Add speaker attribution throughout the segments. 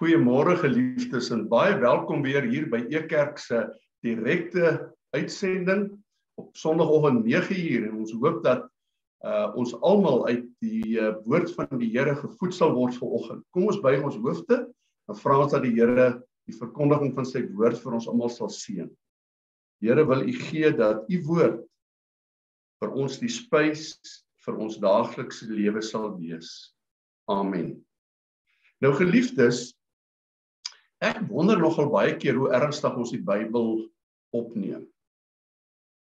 Speaker 1: Goeiemôre geliefdes en baie welkom weer hier by Ekerk se direkte uitsending op Sondagoggend 9uur en ons hoop dat uh ons almal uit die uh, woord van die Here gevoedsel word vanoggend. Kom ons buig ons hoofde en vra ons dat die Here die verkondiging van sy woord vir ons almal sal seën. Here wil U gee dat U woord vir ons die spys vir ons daaglikse lewe sal wees. Amen. Nou geliefdes, Ek wonder nogal baie keer hoe ernstig ons die Bybel opneem.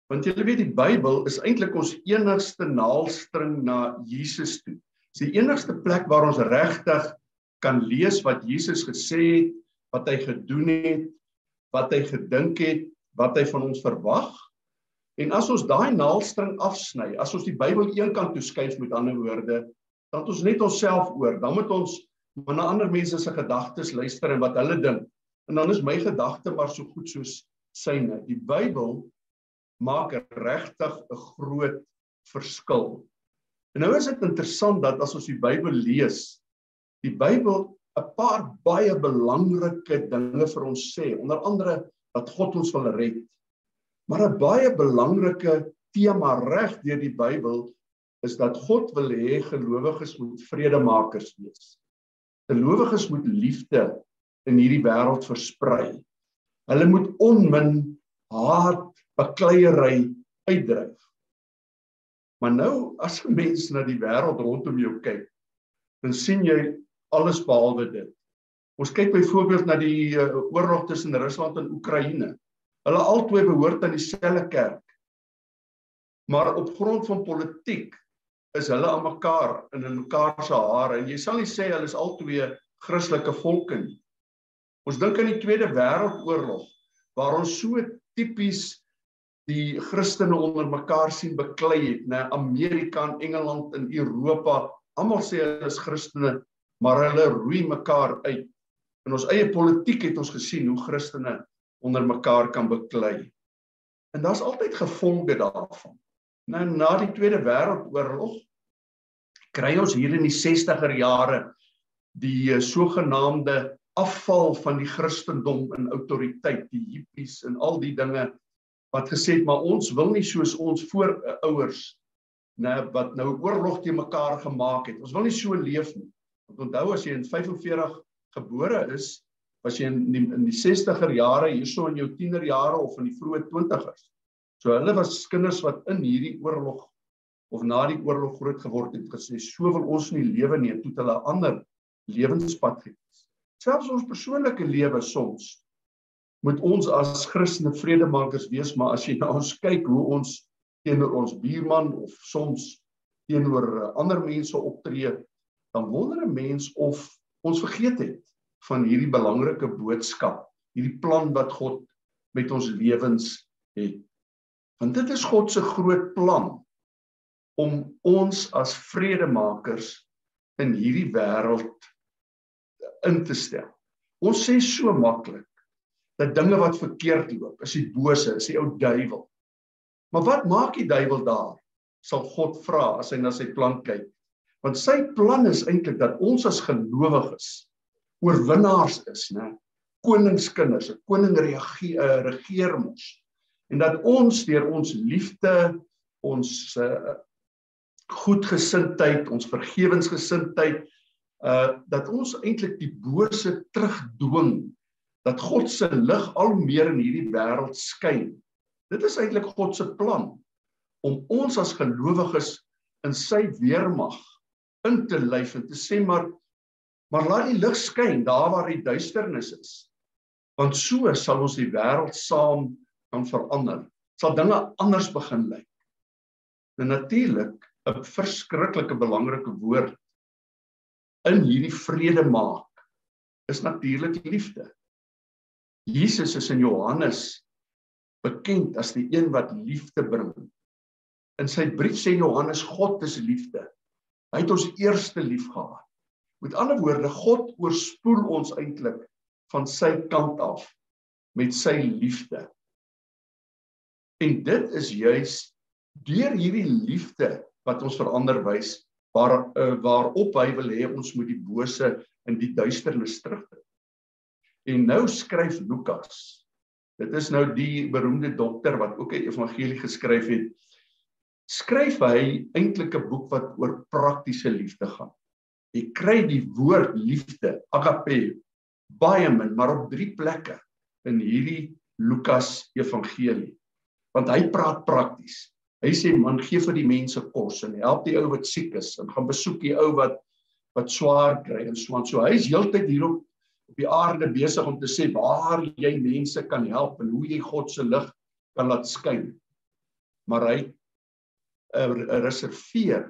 Speaker 1: Want julle weet die Bybel is eintlik ons enigste naalstring na Jesus toe. Dis die enigste plek waar ons regtig kan lees wat Jesus gesê het, wat hy gedoen het, wat hy gedink het, wat hy van ons verwag. En as ons daai naalstring afsny, as ons die Bybel eenkant toe skuif met ander woorde, dan het ons net onsself oor. Dan moet ons maar na ander mense se gedagtes luister en wat hulle dink. En dan is my gedagte maar so goed soos syne. Die Bybel maak regtig 'n groot verskil. En nou is dit interessant dat as ons die Bybel lees, die Bybel 'n paar baie belangrike dinge vir ons sê, onder andere dat God ons wil red. Maar 'n baie belangrike tema reg deur die Bybel is dat God wil hê gelowiges moet vredemakers wees. Gelowiges moet liefde in hierdie wêreld versprei. Hulle moet onmin haat, bakleierery uitdryf. Maar nou as 'n mens na die wêreld rondom jou kyk, dan sien jy alles behalwe dit. Ons kyk byvoorbeeld na die uh, oorlog tussen Rusland en Oekraïne. Hulle albei behoort aan dieselfde kerk. Maar op grond van politiek is hulle aan mekaar in in mekaar se hare en jy sal nie sê hulle is albei Christelike volke nie. Ons dink aan die Tweede Wêreldoorlog waar ons so tipies die Christene onder mekaar sien beklei het, né? Amerika en Engeland en Europa, almal sê hulle is Christene, maar hulle roei mekaar uit. In ons eie politiek het ons gesien hoe Christene onder mekaar kan beklei. En daar's altyd gevolge daarvan. Nou na die Tweede Wêreldoorlog kry ons hier in die 60er jare die uh, sogenaamde afval van die Christendom in autoriteit, die hippies en al die dinge wat gesê het maar ons wil nie soos ons voorouers nê wat nou oorlog te mekaar gemaak het. Ons wil nie so leef nie. Want onthou as jy in 45 gebore is, was jy in die, in die 60er jare hierso in jou tienerjare of in die vroeë 20ers. So hulle was kinders wat in hierdie oorlog of na die oorlog groot geword het gesê so wil ons nie lewe nie toe hulle 'n ander lewenspad gekies. Selfs ons persoonlike lewe soms moet ons as Christene vredemakers wees, maar as jy na ons kyk hoe ons teenoor ons buurman of soms teenoor eh, ander mense optree, dan wonder 'n mens of ons vergeet het van hierdie belangrike boodskap, hierdie plan wat God met ons lewens het. Want dit is God se groot plan om ons as vredemakers in hierdie wêreld in te stel. Ons sê so maklik dat dinge wat verkeerd loop, is die bose, is die ou duiwel. Maar wat maak die duiwel daar? Sal God vra as hy na sy plan kyk. Want sy plan is eintlik dat ons as gelowiges oorwinnaars is, né? Koningskinders, 'n koning regeer, uh, regeer mos. En dat ons deur ons liefde, ons uh, goedgesindheid, ons vergewensgesindheid uh dat ons eintlik die bose terugdwing dat God se lig al meer in hierdie wêreld skyn. Dit is eintlik God se plan om ons as gelowiges in sy weermag in te lyf en te sê maar maar laat die lig skyn daar waar die duisternis is. Want so sal ons die wêreld saam kan verander. Sal dinge anders begin lyk. En natuurlik 'n verskriklike belangrike woord in hierdie vrede maak is natuurlik liefde. Jesus is in Johannes bekend as die een wat liefde bring. In sy brief sê Johannes God is liefde. Hy het ons eerste lief gehad. Met ander woorde, God oorspoel ons eintlik van sy kant af met sy liefde. En dit is juis deur hierdie liefde wat ons verander wys waar uh, waarop hy wil hê ons moet die bose in die duisternis terugtrek. En nou skryf Lukas. Dit is nou die beroemde dokter wat ook 'n evangelie geskryf het. Skryf hy eintlik 'n boek wat oor praktiese liefde gaan. Jy kry die woord liefde, agape, baie min, maar op drie plekke in hierdie Lukas evangelie. Want hy praat prakties. Hy sê man gee vir die mense kos en help die ou wat siek is en gaan besoek die ou wat wat swaar kry en so aan. So hy is heeltyd hier op op die aarde besig om te sê waar jy mense kan help en hoe jy God se lig kan laat skyn. Maar hy uh, reserveer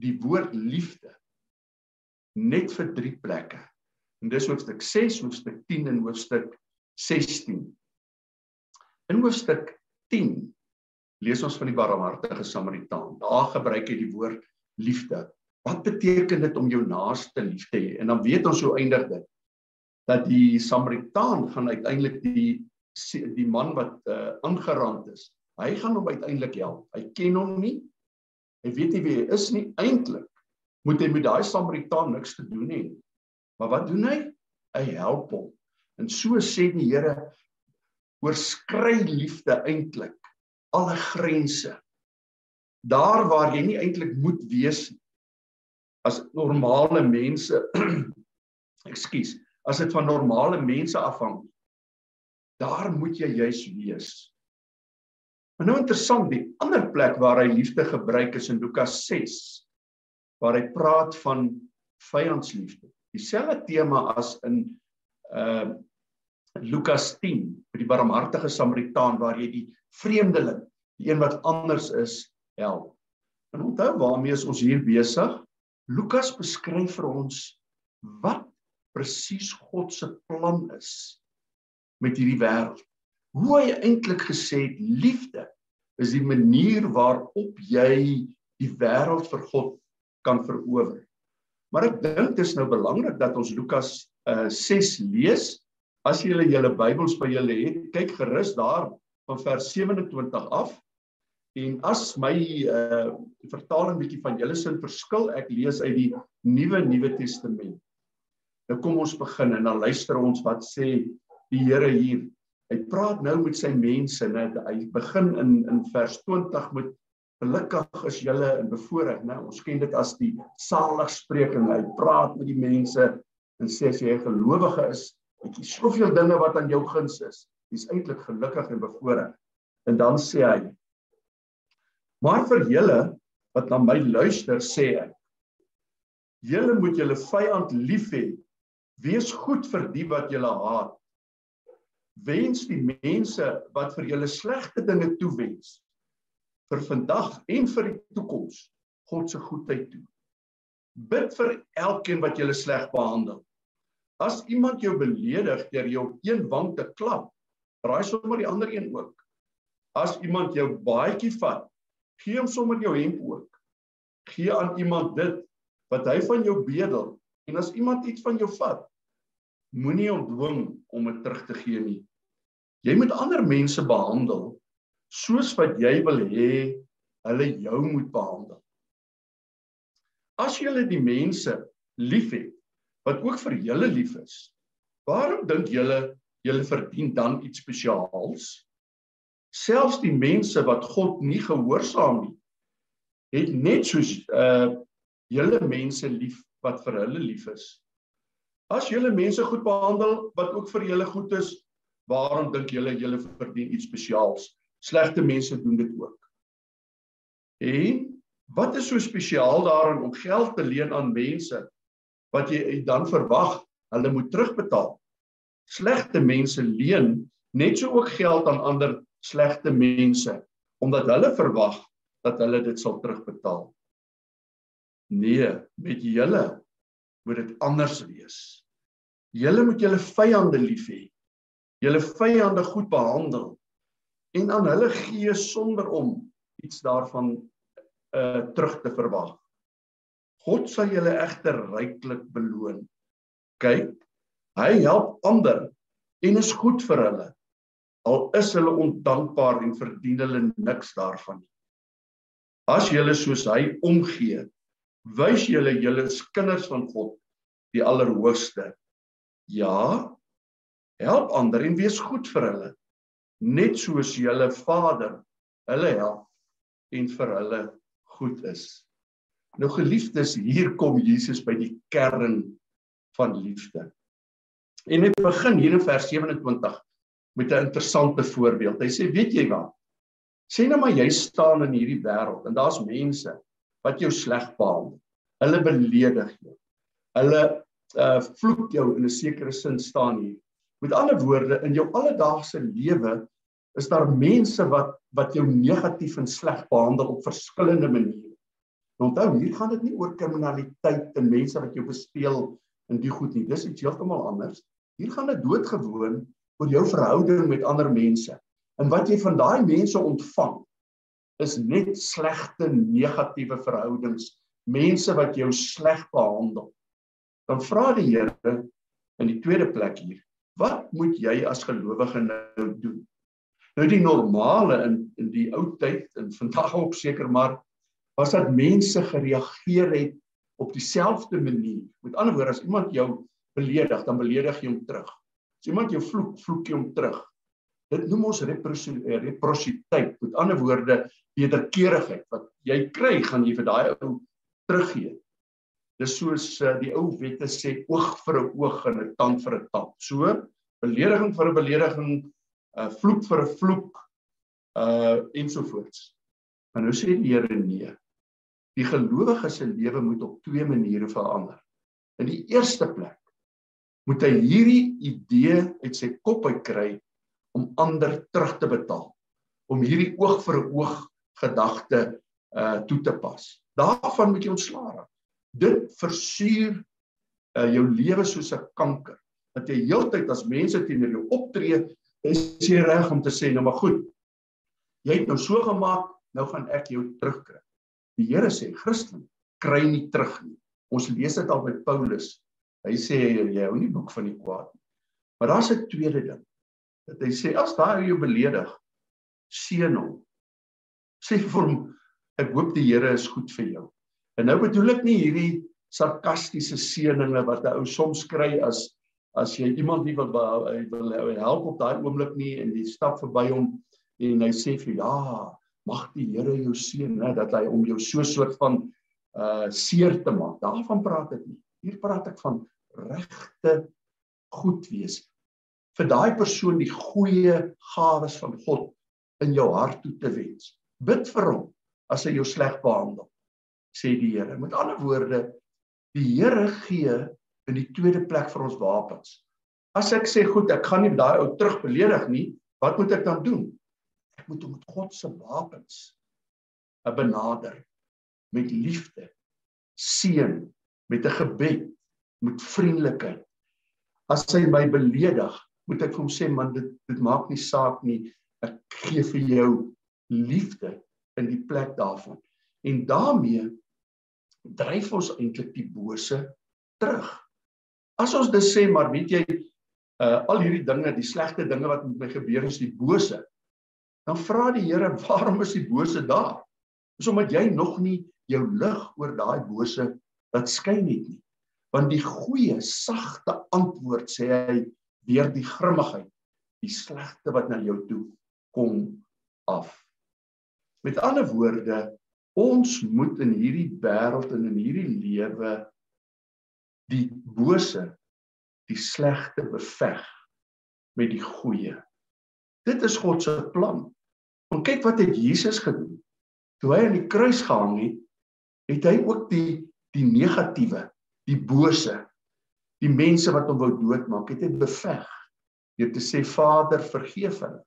Speaker 1: die woord liefde net vir drie plekke. En dis hoofstuk 6, hoofstuk 10 en hoofstuk 16. In hoofstuk 10 lees ons van die barmhartige Samaritaan. Daar gebruik hy die woord liefde. Wat beteken dit om jou naaste lief te hê? En dan weet ons hoe eindig dit. Dat die Samaritaan gaan uiteindelik die die man wat uh, aangerand is, hy gaan hom uiteindelik help. Hy ken hom nie. Hy weet nie wie hy is nie. Eintlik moet hy met daai Samaritaan niks te doen hê. Maar wat doen hy? Hy help hom. En so sê die Here oorskry liefde eintlik alle grense. Daar waar jy nie eintlik moet wees as normale mense ekskuus as dit van normale mense afhang daar moet jy juis wees maar nou interessant die ander plek waar hy liefde gebruik is in Lukas 6 waar hy praat van vyandsliefde dieselfde tema as in uh Lukas 10 met die barmhartige Samaritaan waar jy die vreemdeling die een wat anders is help en onthou waarmee is ons hier besig Lukas beskryf vir ons wat presies God se plan is met hierdie wêreld. Hoe hy eintlik gesê het liefde is die manier waarop jy die wêreld vir God kan verower. Maar ek dink dit is nou belangrik dat ons Lukas uh, 6 lees. As jy julle Bybels by julle het, kyk gerus daar van vers 27 af En as my uh vertaling bietjie van julle sin verskil, ek lees uit die Nuwe Nuwe Testament. Nou kom ons begin en dan luister ons wat sê die Here hier. Hy praat nou met sy mense, né? Hy begin in in vers 20 met gelukkig is julle in bevoorreg, né? Ons ken dit as die saligspreking. Hy praat met die mense en sê as jy 'n gelowige is, het jy soveel dinge wat aan jou guns is. Jy's eintlik gelukkig en bevoorreg. En dan sê hy Maar vir julle wat na my luister, sê ek: Julle moet julle vyand lief hê. Wees goed vir die wat julle haat. Wens die mense wat vir julle slegte dinge toewens vir vandag en vir die toekoms God se goedheid toe. Bid vir elkeen wat julle sleg behandel. As iemand jou beledig deur jou een wang te klap, draai sommer die ander een ook. As iemand jou baadjie vat, Gee hom sommer jou hemp ook. Gee aan iemand dit wat hy van jou bedel en as iemand iets van jou vat, moenie hom dwing om dit terug te gee nie. Jy moet ander mense behandel soos wat jy wil hê hulle jou moet behandel. As jy die mense liefhet wat ook vir julle lief is, waarom dink julle julle verdien dan iets spesiaals? selfs die mense wat God nie gehoorsaam nie het net soos uh julle mense lief wat vir hulle lief is. As julle mense goed behandel wat ook vir julle goed is, waarom dink julle julle verdien iets spesiaals? Slegte mense doen dit ook. En wat is so spesiaal daarin om geld te leen aan mense wat jy dan verwag hulle moet terugbetaal? Slegte mense leen net so ook geld aan ander slegte mense omdat hulle verwag dat hulle dit sal terugbetaal. Nee, met julle moet dit anders wees. Julle moet julle vyande lief hê. Julle vyande goed behandel en aan hulle gee sonder om iets daarvan uh terug te verwag. God sal julle egter ryklik beloon. Kyk, hy help ander en is goed vir hulle al is hulle ondankbaar en verdien hulle niks daarvan nie. As julle soos hy omgee, wys julle julle is kinders van God, die Allerhoogste. Ja, Help ander en wees goed vir hulle, net soos julle Vader hulle help en vir hulle goed is. Nou geliefdes, hier kom Jesus by die kern van liefde. En hy begin hier in vers 27 met 'n interessante voorbeeld. Hy sê, "Weet jy wat? Sê nou maar jy staan in hierdie wêreld en daar's mense wat jou sleg behandel. Hulle beledig jou. Hulle uh vloek jou in 'n sekere sin staan hier. Met ander woorde, in jou alledaagse lewe is daar mense wat wat jou negatief en sleg behandel op verskillende maniere. Nou onthou, hier gaan dit nie oor kriminaliteit en mense wat jou bespeel en die goed nie. Dis iets heeltemal anders. Hier gaan dit doodgewoon oor jou verhouding met ander mense. En wat jy van daai mense ontvang is net slegte negatiewe verhoudings, mense wat jou sleg behandel. Dan vra die Here in die tweede plek hier, wat moet jy as gelowige nou doen? Nou die normale in in die ou tyd en vandag ook seker maar was dat mense gereageer het op dieselfde manier. Met ander woorde as iemand jou beledig, dan beledig jy hom terug. As iemand jou vloek, vloek jy hom terug. Dit noem ons reprositeit. Met ander woorde, wederkerigheid wat jy kry, gaan jy vir daai ou teruggee. Dis soos uh, die ou wette sê oog vir 'n oog en 'n tand vir 'n tand. So, belediging vir 'n belediging, 'n eh, vloek vir 'n vloek, uh ensovoorts. Maar nou sê die Here nee. Die gelowige se lewe moet op twee maniere verander. In die eerste plek moet hy hierdie idee uit sy kop uitkry om ander terug te betaal om hierdie oog vir oog gedagte uh toe te pas. Daarvan moet jy ontslaa raak. Dit versuur uh jou lewe soos 'n kanker. Dat jy heeltyd as mense teenoor jou optree, is jy reg om te sê nou maar goed. Jy het nou so gemaak, nou gaan ek jou terugkry. Die Here sê Christen kry nie terug nie. Ons lees dit al met Paulus. Hy sê jy hou nie boek van die kwaad nie. Maar daar's 'n tweede ding dat hy sê as daai jou beledig seën hom sê vir hom ek hoop die Here is goed vir jou en nou bedoel ek nie hierdie sarkastiese seëninge wat 'n ou soms kry as as jy iemand nie wil wil help op daai oomblik nie en jy stap verby hom en hy sê vir ja mag die Here jou seën hè dat hy om jou so soort van uh seer te maak daarvan praat ek nie hier praat ek van regte goed wees vir daai persoon die goeie gawes van God in jou hart toe te wens. Bid vir hom as hy jou sleg behandel, sê die Here. Met ander woorde, die Here gee in die tweede plek vir ons wapens. As ek sê goed, ek gaan nie daai ou terug beledig nie, wat moet ek dan doen? Moet hom met God se wapens benader met liefde, seën, met 'n gebed, met vriendelikheid. As hy my beledig, moet ek vir hom sê man dit dit maak nie saak nie. Ek gee vir jou liefde in die plek daarvan. En daarmee dryf ons eintlik die bose terug. As ons dit sê maar weet jy uh, al hierdie dinge die slegte dinge wat met my gebeur is die bose dan vra die Here waarom is die bose daar is omdat jy nog nie jou lig oor daai bose wat skyn het nie want die goeie sagte antwoord sê hy deur die grimmigheid, die slegte wat na jou toe kom af. Met ander woorde, ons moet in hierdie wêreld en in hierdie lewe die bose, die slegte beveg met die goeie. Dit is God se plan. Want kyk wat het Jesus gedoen. Toe hy aan die kruis gehang het, het hy ook die die negatiewe, die bose die mense wat hom wou doodmaak, het hy beveg deur te sê Vader, vergeef hulle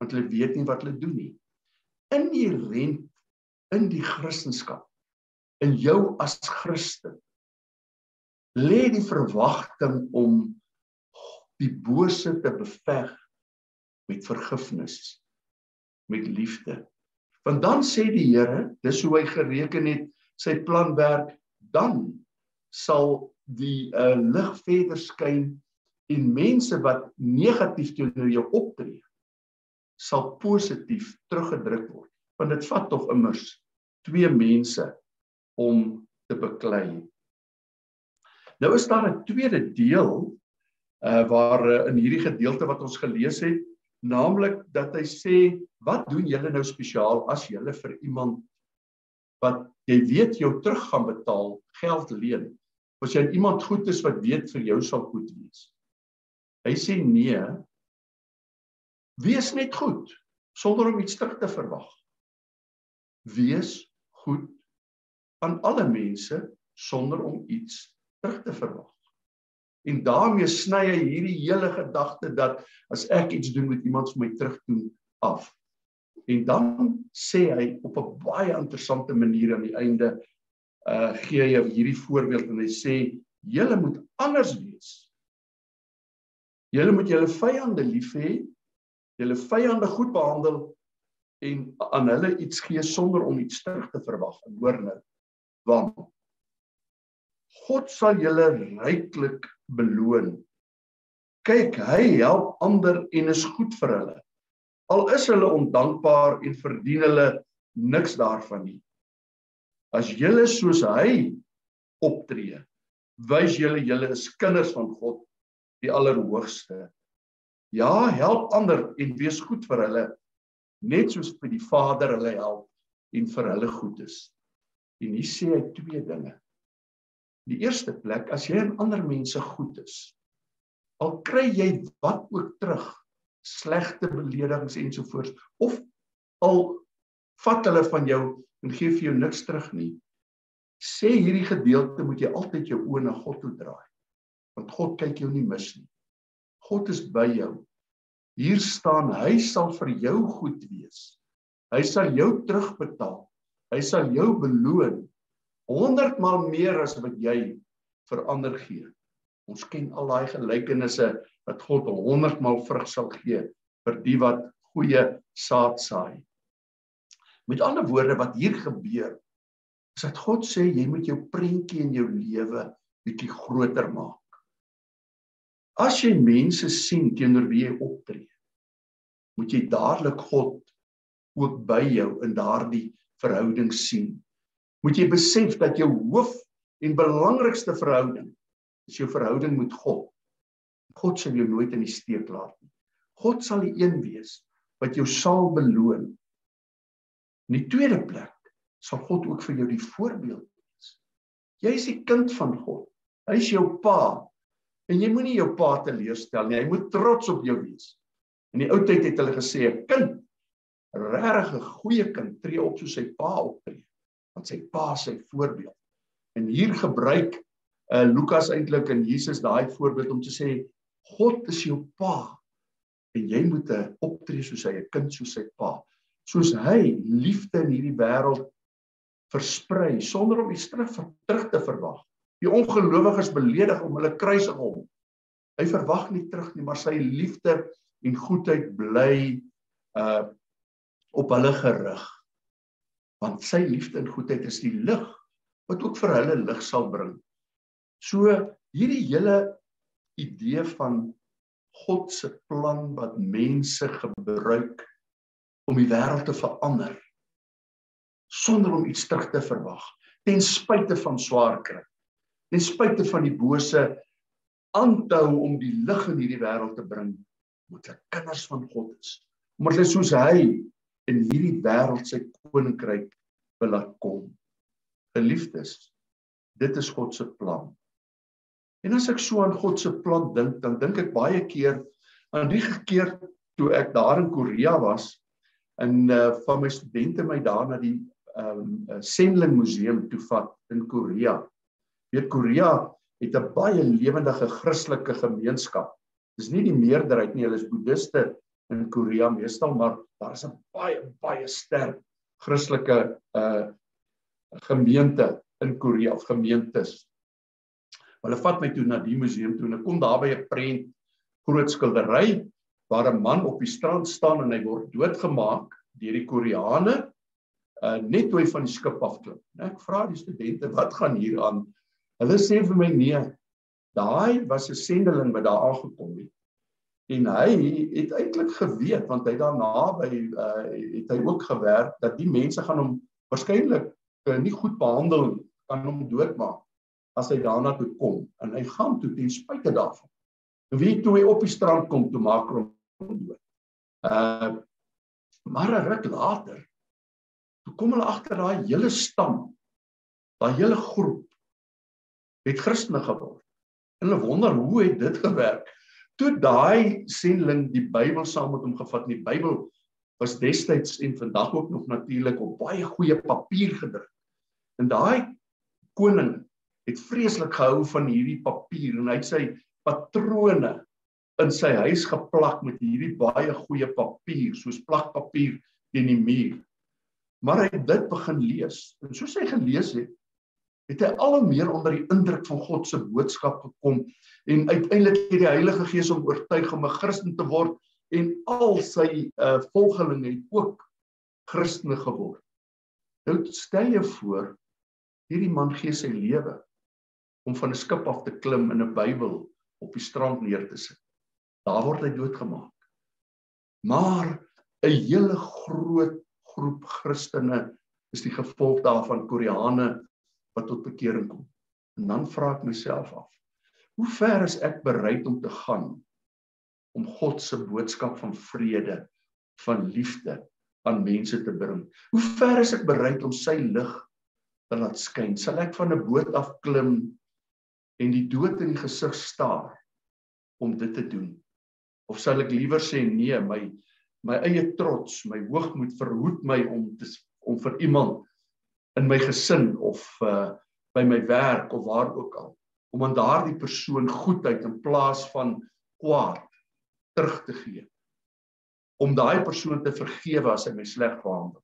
Speaker 1: want hulle weet nie wat hulle doen nie. In die rent in die Christendom in jou as Christen lê die verwagting om die bose te beveg met vergifnis met liefde. Want dan sê die Here, dis hoe hy gereken het sy plan werk, dan sal die uh, lig verder skyn en mense wat negatief teenoor jou optree sal positief teruggedruk word want dit vat tog immers twee mense om te beklei. Nou is daar 'n tweede deel uh waar uh, in hierdie gedeelte wat ons gelees het, naamlik dat hy sê, wat doen julle nou spesiaal as julle vir iemand wat jy weet jou terug gaan betaal geld leen? As jy iemand goed is wat weet vir jou sal goed wees. Hy sê nee. Wees net goed sonder om iets terug te verwag. Wees goed aan alle mense sonder om iets terug te verwag. En daarmee sny hy hierdie hele gedagte dat as ek iets doen met iemand vir my terugdoen af. En dan sê hy op 'n baie interessante manier aan die einde uh gee hy hierdie voorbeeld en hy sê julle moet anders wees. Julle moet julle vyande lief hê, julle vyande goed behandel en aan hulle iets gee sonder om iets terug te verwag. Hoor nou. Want God sal julle ryklik beloon. Kyk, hy help ander en is goed vir hulle. Al is hulle ondankbaar en verdien hulle niks daarvan nie. As julle soos hy optree, wys julle julle is kinders van God, die Allerhoogste. Ja, help ander en wees goed vir hulle, net soos vir die Vader hulle help en vir hulle goed is. En hier sê hy twee dinge die eerste plek as jy aan ander mense goed is al kry jy wat ook terug slegte beledigings ensovoorts of al vat hulle van jou en gee vir jou niks terug nie sê hierdie gedeelte moet jy altyd jou oë na God toe draai want God kyk jou nie mis nie. God is by jou. Hier staan hy sal vir jou goed wees. Hy sal jou terugbetaal. Hy sal jou beloon 100 maal meer as wat jy vir ander gee. Ons ken al daai gelykenisse dat God 100 maal vrug sal gee vir die wat goeie saad saai. Met ander woorde wat hier gebeur is dat God sê jy moet jou prentjie in jou lewe bietjie groter maak. As jy mense sien teenoor wie jy optree, moet jy dadelik God ook by jou in daardie verhouding sien moet jy besef dat jou hoof en belangrikste verhouding is jou verhouding met God. God sal jou nooit in die steek laat nie. God sal die een wees wat jou sal beloon. In die tweede plek sal God ook vir jou die voorbeeld wees. Jy is die kind van God. Hy is jou pa. En jy moenie jou pa teleurstel nie. Hy moet trots op jou wees. In die ou tyd het hulle gesê 'n kind, 'n regtig goeie kind, tree op soos sy pa optree want sy pa sy voorbeeld. En hier gebruik uh Lukas eintlik en Jesus daai voorbeeld om te sê God is jou pa en jy moet 'n optree soos hy 'n kind soos sy pa. Soos hy liefde in hierdie wêreld versprei sonder om iets terug terug te verwag. Die ongelowiges beledig om hulle kruisig hom. Hy verwag nie terug nie, maar sy liefde en goedheid bly uh op hulle gerig want sy liefde en goedheid is die lig wat ook vir hulle lig sal bring. So hierdie hele idee van God se plan wat mense gebruik om die wêreld te verander sonder om iets terug te verwag ten spyte van swaar kry ten spyte van die bose aanhou om die lig in hierdie wêreld te bring moet hulle kinders van God is omdat hulle soos hy in hierdie wêreld sy koninkryk wil laat kom. Geliefdes, dit is God se plan. En as ek so aan God se plan dink, dan dink ek baie keer aan die keer toe ek daar in Korea was en uh, van my studente my daar na die ehm um, Senling museum toe vat in Korea. Weet Korea het 'n baie lewendige Christelike gemeenskap. Dis nie die meerderheid nie, hulle is boeddiste in Korea meestal, maar daar is 'n baie baie sterk Christelike uh gemeente in Korea of gemeentes. Hulle vat my toe na die museum toe en ek kom daar by 'n prent groot skildery waar 'n man op die strand staan en hy word doodgemaak deur die Koreane uh net toe hy van die skip afklim. Ek vra die studente wat gaan hier aan? Hulle sê vir my nee. Daai was 'n sendeling wat daar aangekom het en hy het eintlik geweet want hy daarna by uh, het hy ook gewerk dat die mense gaan hom waarskynlik uh, nie goed behandel kan hom doodmaak as hy daarna toe kom en hy gaan toe ten spyte daarvan Wie toe hy op die strand kom toe maak hom dood. Uh maar 'n ruk later toe kom hulle agter daai hele stam, daai hele groep het Christene geword. En hulle wonder hoe het dit gewerk? Toe daai sending die Bybel saam met hom gevat, die Bybel was destyds en vandag ook nog natuurlik op baie goeie papier gedruk. En daai koning het vreeslik gehou van hierdie papier en hy het sy patrone in sy huis geplak met hierdie baie goeie papier, soos plakpapier teen die muur. Maar hy het dit begin lees. En soos hy gelees het, het hy al hoe meer onder die indruk van God se boodskap gekom en uiteindelik het die Heilige Gees hom oortuig om 'n Christen te word en al sy uh, volgelinge het ook Christene geword. Nou stel jy voor hierdie man gee sy lewe om van 'n skip af te klim en 'n Bybel op die strand neer te sit. Daar word hy doodgemaak. Maar 'n hele groot groep Christene is die gevolg daarvan Koreane wat tot bekering kom. En dan vra ek myself af: Hoe ver is ek bereid om te gaan om God se boodskap van vrede, van liefde aan mense te bring? Hoe ver is ek bereid om sy lig te laat skyn? Sal ek van 'n boot af klim en die dood in die gesig staar om dit te doen? Of sal ek liewer sê nee, my my eie trots, my hoogmoed verhoed my om te om vir iemand in my gesin of uh by my werk of waar ook al om aan daardie persoon goedheid in plaas van kwaad terug te gee om daai persoon te vergewe as hy my sleg behandel.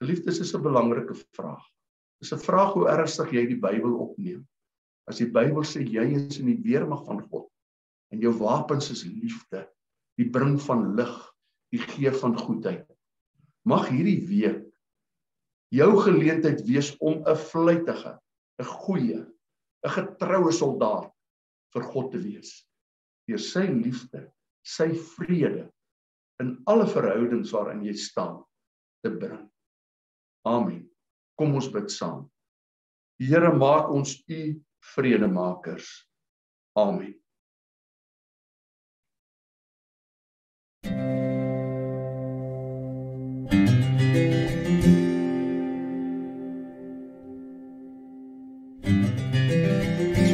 Speaker 1: Geliefdes is 'n belangrike vraag. Dis 'n vraag hoe ernstig jy die Bybel opneem. As die Bybel sê jy is in die weermag van God en jou wapens is liefde, die bring van lig, die gee van goedheid. Mag hierdie week jou geleentheid wees om 'n vlugtige, 'n goeie, 'n getroue soldaat vir God te wees. Deur sy liefde, sy vrede in alle verhoudings waarin jy staan te bring. Amen. Kom ons bid saam. Here maak ons u vredemakers. Amen.